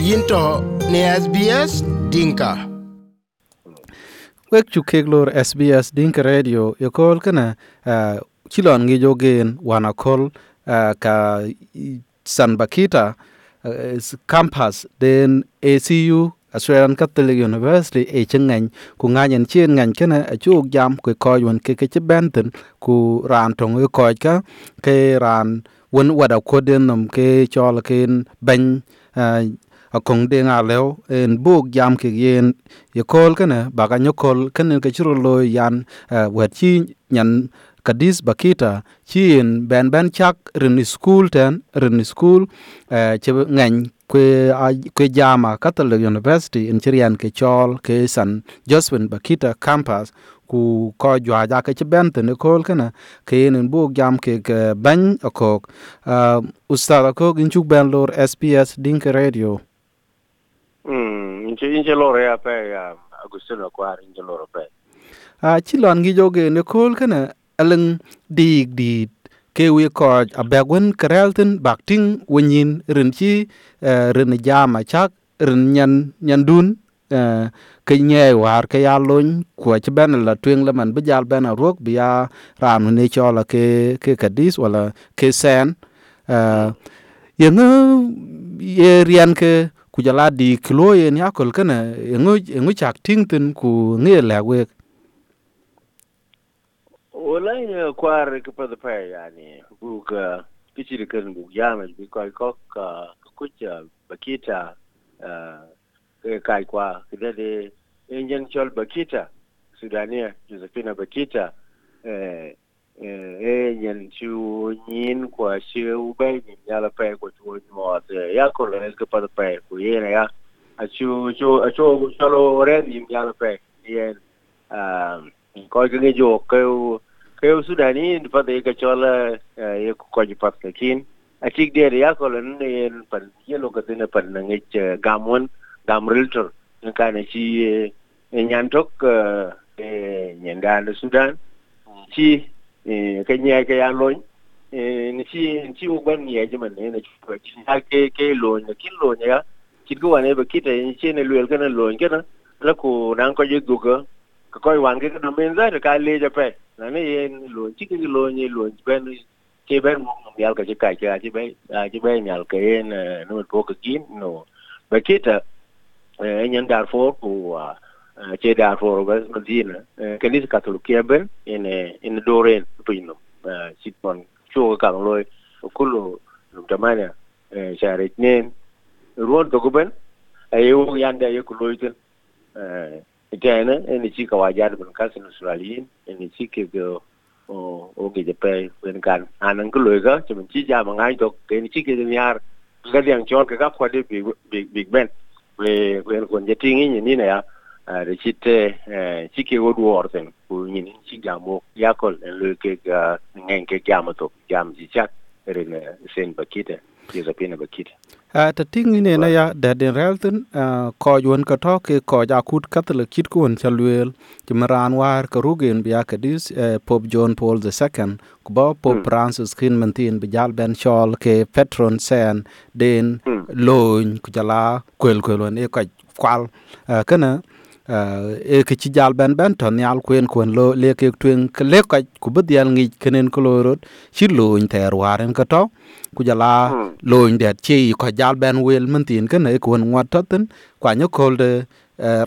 yinto ne SBS Dinka. wek chukek lor SBS Dinka Radio yokol kana uh, chilon ngi jogen wanakol uh, ka San Bakita uh, campus den ACU Australian Catholic University e chengan ku nganyen chien ngan kana achuk jam ku koyun ke ke chibenten ku ran tong e ko ka ke ran won wada ko den nom ke chol ken ban akong de nga lew en buk jam ke yen. Ye kol kene baga nyokol kene ke chiro lo yan uh, wet chi nyan kadis bakita. Chi en ben ben chak rin school ten rin school uh, che ngany kwe a kwe jama Catholic University in Chirian ke chol ke San Josephine Bakita campus. Ku ko jwa ja ke ben ten kol kana ke en buk jam ke eh, ke ban akok uh, ustad akok in chuk ben lor SPS Dinka Radio. Mm, inche inche loro ya pe ya Agustino kwa inche loro pe. a chilon gi joge ne kol kana aleng dig di ke wi ko a begwen krelten bakting wenyin rin ci e, rin jama chak rin nyan nyandun e, ke nye war ke ya lon ko ci ben la twen la man bijal ben a rok bi ya ram ne chola ke ke kadis wala ke sen eh, yengu ye rian ke ku jala di kilo yen yakol kana yengu yengu chak ting tin ku nge la we Wala ya uh, kwar ke pa de pe yani ka uh, kichi de kan buk yama bi ko ko uh, ka kucha bakita ke kai kwa kide de injen chol bakita, Sudania Josephina Bakita eh eh nyen chu nyin kwa shi ube ni yala pe ko chu mo te ya ko le ke pa pe ku ye ya a chu chu a chu cholo re ni yala pe ye um ko ge ge jo ke ke Sudani pa de ke chola ye ko ji pa ke kin a chi de ya ko le ne yen pan ye lo ke ne pan ngi gamon gam riltor ka ne chi nyan tok eh nyan da Sudan chi ke nye ke ya loñ ni chi chi u ban ye je man ne chu chi ha ke ke loñ ne kin loñ ya chi go wane ba kita ni chi ne luel kana loñ kana la ko nan ko je duga ko ko wan ke na men za ka le je pe na ne ye loñ chi ke loñ ye loñ ben ke ben mo mo yal ka je ka ja ji be a ji be nyal ke en no ko ke kin no ba kita eh nyan dar fo ko ce da foro ga kanis kanisa katolikia ben in in doren pino sitpon chuo ka loy kullu kulo lumtamania share nen ruon to guben ayo yanda ye kulo iten itena ene chi ka wajar ben kasin australian ene chi ke go o o ge de pe ben kan anan kulo ga che ben chi ja ma ngai to ke ni chi ke ni yar ga diang chon ka ka kwa de big big ben we we kon je tingi ni ni na ya da chite chike wo duor ten ku nyin chi gamo yakol en lo ke ga ngen ke gamo to gam ji chak ren sen bakita ye zapina bakita a ta ting ne na ya da den relten ko yon ka to ke ko ja kut katle kit kun chalwel ti maran war ka rugen biya ka dis pop john paul ii ku ba pop francis kin mantin bi jal ben chol ke petron sen den loñ ku jala kwel kwel ne ka kwal. Kana e ke ci jal ben ben ton yal kwen kwen lo le ke twen ke le ka ku bud yal ngi kenen ko lorot ci loñ ter waren ka to. Ku jala loñ det ci ko jal ben wel men tin ke ne ko ngot toten kwa nyo kol de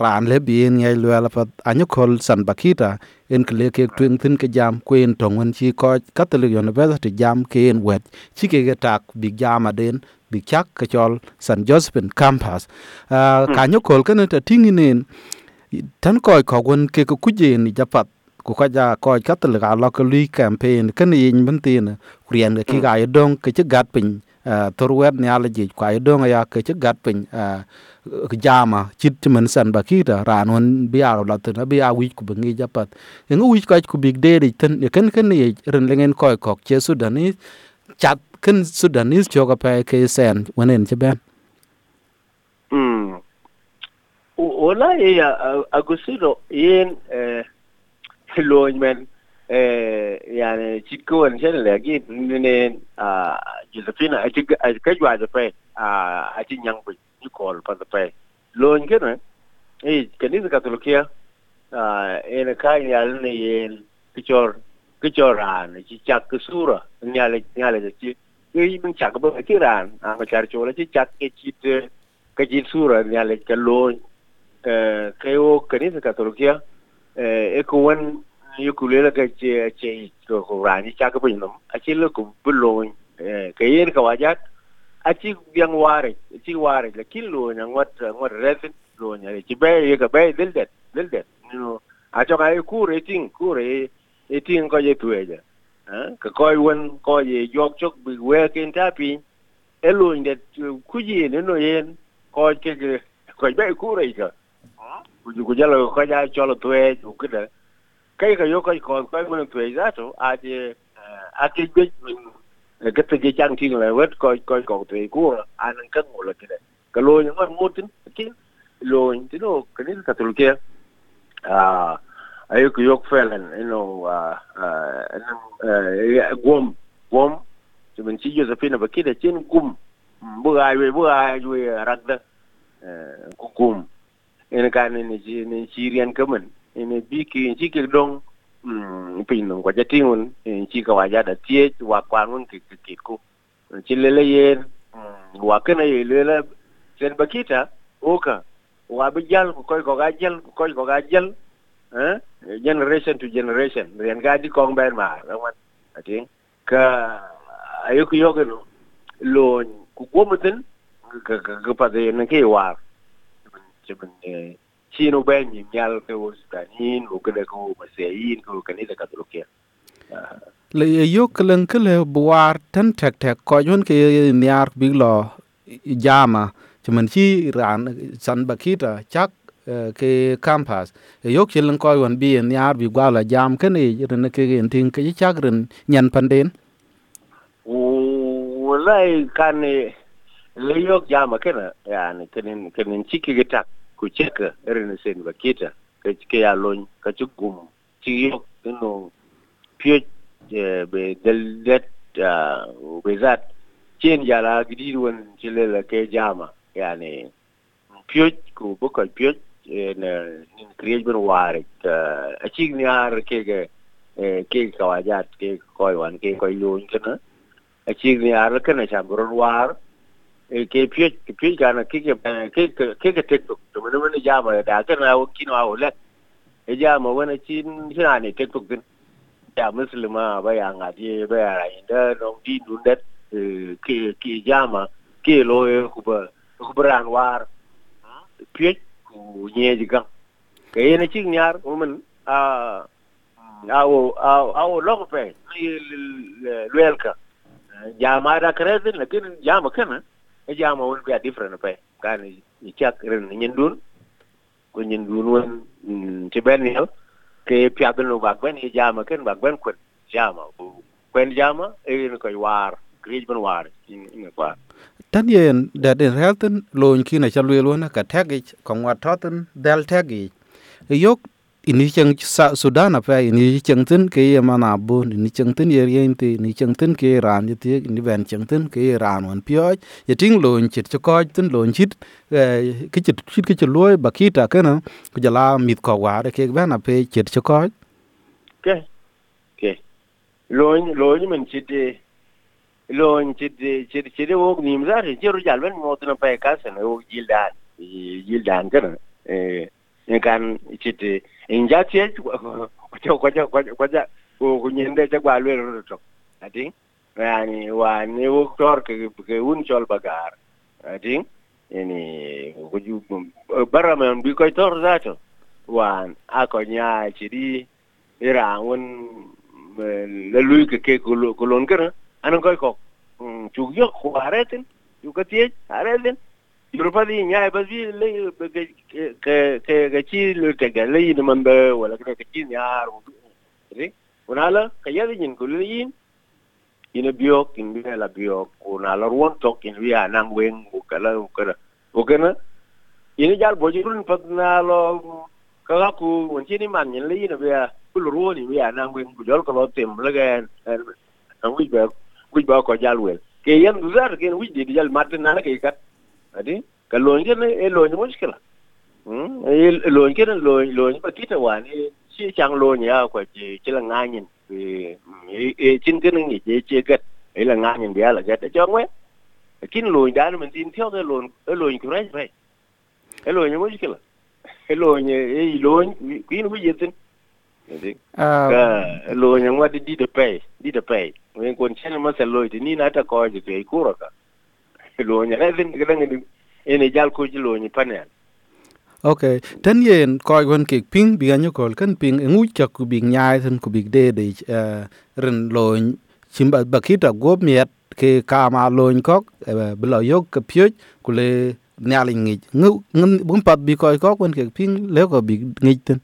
ran le bien ngai lo la pat anyo kol san bakita en ke le ke twen tin ke jam kwen tong wen ci ko catholic university jam ke en wet. Ci ke ga tak big jama den big chak ke chol san josephine campus. Ka nyo kol ke ne ta tinginen tan koy ko gon ke ko kuje ni japat ku ka ja koy katal ga lo ko lui campaign kan yin ban tin ga ki ga dong ke ci gat pin tor wet ni ala ji kwa dong ya ke ci gat pin jama chit man san ba ki ta ran won bi a la tin bi a wi ku ngi japat en wi ka ku big de ri tan kan kan ni ren lengen koy ko che sudani chat kan sudanis choga pa ke sen wonen ci ben mm wala e ye agusino yen eh loñ men eh yani chikko wan chen le gi ne a josephine a ka jwa da pe, a a chi yang pi ni kol pa da pe. Lo ni ke eh? na e kanisa katolikia a ene kai yal ne yen kichor kichor an chi chak sura nyale nyale chi e min chak ba kiran a ma char chola chi chak ke chi ke chi sura nyale ke lo eh creo kanisa katolikia eh e ko wan yu kulela ke che che ko ko ran chi chak ba ni a chi lo ku bu lo yer ka wajat, a chi yang ware chi ware, la kilo lo nya ngot ngot resin lo nya chi be ye ka be dildet dildet dil det. No a cho ka ku re ting ku re e ting ko ye tu ye eh, ka ko wen, ko ye yok chok bi we ken ta pi e lo nya ku ji ne no yen, ko ke ke ko be ku re ka ku ju ko ja cho lo tu e ku ke kai ka yo ko ko ko mun tu e za to a je a ke cái tự à, à, à, cái trang thiên là vết coi coi cầu thủy của anh ăn cân một lần cái cái lôi những con mua tính cái lôi tính nó cái này cái tụi kia. À ấy cái yok phèn anh know à à gom gom thì mình chỉ cho phim là cái đấy trên gum ừ, bữa ai về, bữa ai về rắc đó. Gum ene kan ene ene chirian kemen. Ene biki chỉ cái dong mm, pin nong kwaja tingun eh, ene chika waja da tie wa kwangun ki ki ku. Chilele yen mm, wa kana ye lele sen bakita oka wa bijal ko koy ko ga jal ko ko ga jal eh generation to generation. Ren ga di kong ben ma rawan ating ka ayuk yogeno yoga lo ku ko muten ka ka pa de ne ke war chimen chino ben ni nyal ke wo sudanin o kele ko masein ko kanisa katolikia le yo kelen kele buar tan tek tek ko yun ke niar biglo jama chimen chi ran san bakita chak ke campus. Yo kelen ko yon bi niar bi gwala jam ken e ren ke gen tin ke chak ren nyan panden wallahi kan le yok jama kena yani kenen kenen chiki geta ku cheka irin sen bakita ka ke ya lon ka ci gum ci yok no pio be deldet be zat cien jala gidi won ci la ke jama yani pio ku bokal pio na nin kriej ben ware a ci ni ar ke ke ke kawajat ke koy wan ke koy lon kana a ci ni ar kana chambron war ke pio ke pio kana ke ke ke ke ke tiktok to mun mun jama da kana wo kino awo let e jama wani cin suna ne tiktok din ya musulma ba ya ngadi ba ya rayin da non di dun dat ke ke jama ke lo ku ba ku bran war pio ku nye jiga ke yana cin nyar mun a awo awo long pe lwelka jama da kredin lakin jama kana e jama won be different pe kan i chak ren nyen dun ko nyen dun won ti ben yo ke pya ben no bak ben jama ken bak ben kun jama bu kwen jama e ni ko war krij ben war in kwa tan yen da den helten loñ kina chalwe lona ka tagi kon wa toten del tagi yok ini chang sa sudan apa ini chang tin ke ye mana bu ini chang tin yer yen ti ini chang tin ke ran ti ini ben chang tin ke ran wan pyo ye ting loñ chit cho ko tin loñ chit eh, ke eh, eh, chit chit ke loy bakita kana ku jala mit ko wa re ke ben ape chit cho ko ke ke. Loñ loñ men chit de loñ chit de chit chit de wo nim za re jeru jal ben mo tin pa ka sen e wo jildan jildan kana eh en chiti chit in ja tie ko kwa ko ko ja ko ko lwe ro ati? Yani wa ni wo ke ke un chol bagar ati? Yani, kuju ju bara man bi ko tor zato wan a chidi ira, un le lui ke ke ko lon kana anan koy ko mm, chugyo kwaretin ko aretin yu ka tie aretin Europa di nya ba bi le ke ke ke chi le ke ga le ni man ba wala ke ke chi nya ru ri unala ka ya di nyin ko le yin ina bio kin bi la bio una la ruon to kin wi anang wen bu kala u kala o kana ina jal bo jirun pat na lo ka ga ku won chi ni man nyin le ina be ku ku ko ku ko adi? Ka lo nge ne e lo ni mushkila mm e lo nge ne lo lo ni ba kita wani shi chang lo ni ya kwa ji ji la nganyin e e chin ke ni je je gat e la nganyin dia la gat. Cho ngwe kin lo da man tin theo ke lo e lo ni krai rai. E lo ni mushkila e lo ni e lo ni kuin wi yitin adi? Ah, ka lo nya ngwa di di de pay di de pay wen kon chen ma se lo ti ni na ta ko ji pe ku ro ka lo nya na din ga ngi ene jal ko ji lo ni panel. Okay tan yen ko won ke ping bi ganyo kol kan ping ngu chak ku bi nyaay tan ku bi de de eh, ren loñ chimba bakita gob miet ke kama loñ kok bilo yok ke pyoj ku le nyali ngi ngu bum pat bi ko ko won ke ping le ko bi ngi tan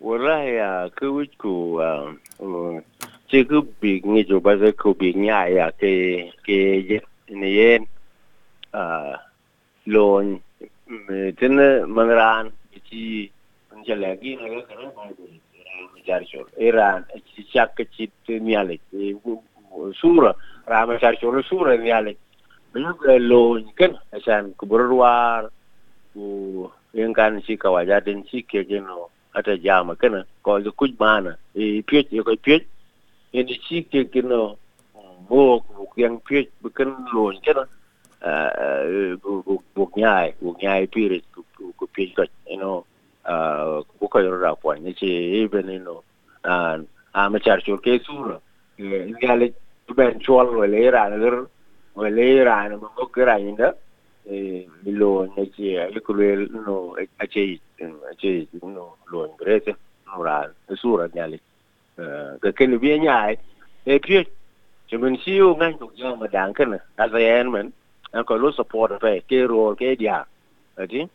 wala ya ku wi ku che ku bi ngi jo ba ze ku bi nya ya ke ke in the end, uh, loan, ni tin man ran ci njala gi na ga kara ba ni jar shor iran. Ci chak ci ni sura rama jar shor sura ni ale bilang lo ni kan asan ku ku yen kan ci kawaja din ci ke geno ata jama kana ko ga kuj mana e piet e ko piet en ci ke geno mo ku yang piet bukan lo ni buộc buộc nhai buộc nhai phía ku buộc phía cái you know. Buộc cái rồi ra như thế ci even you know an a ma char chur ke sura bên ben rồi lấy ra rồi lấy ra nó mo cái ra inda đó. Lo ne ci e ku le no a ce a ce no lo thế no ra sura nyale cái ken bi nyai e piet ci men si u ngan ku jo ma dang kana as a en men an ko lo support pe ke ro ke dia ati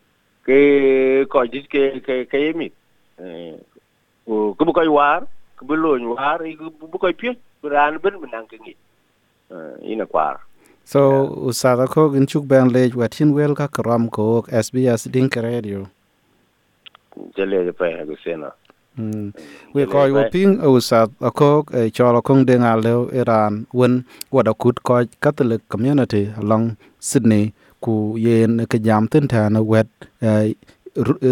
ke ko dis ke ke ke mi eh ku bu ko war ku bu lo war ku bu ko piet ran ben men nang ke ngi ina kwar so usada ko gin chuk ben le watin wel ka kram ko SBS Dink Radio. Jale pe ga sena Mm. We ko yo ping usat akok e cholo kong de ngalo Iran wen wada kut ko Catholic community along Sydney ku yen ke jam tin ta na wet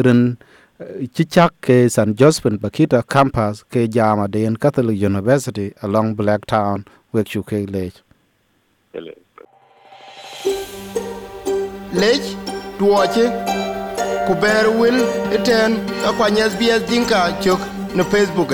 ren chichak ke San Joseph Bakita campus ke jama den Catholic University along Blacktown wek chu ke jale lech tuoche ku ber wil iten akwany SBS Dinka chok ne Facebook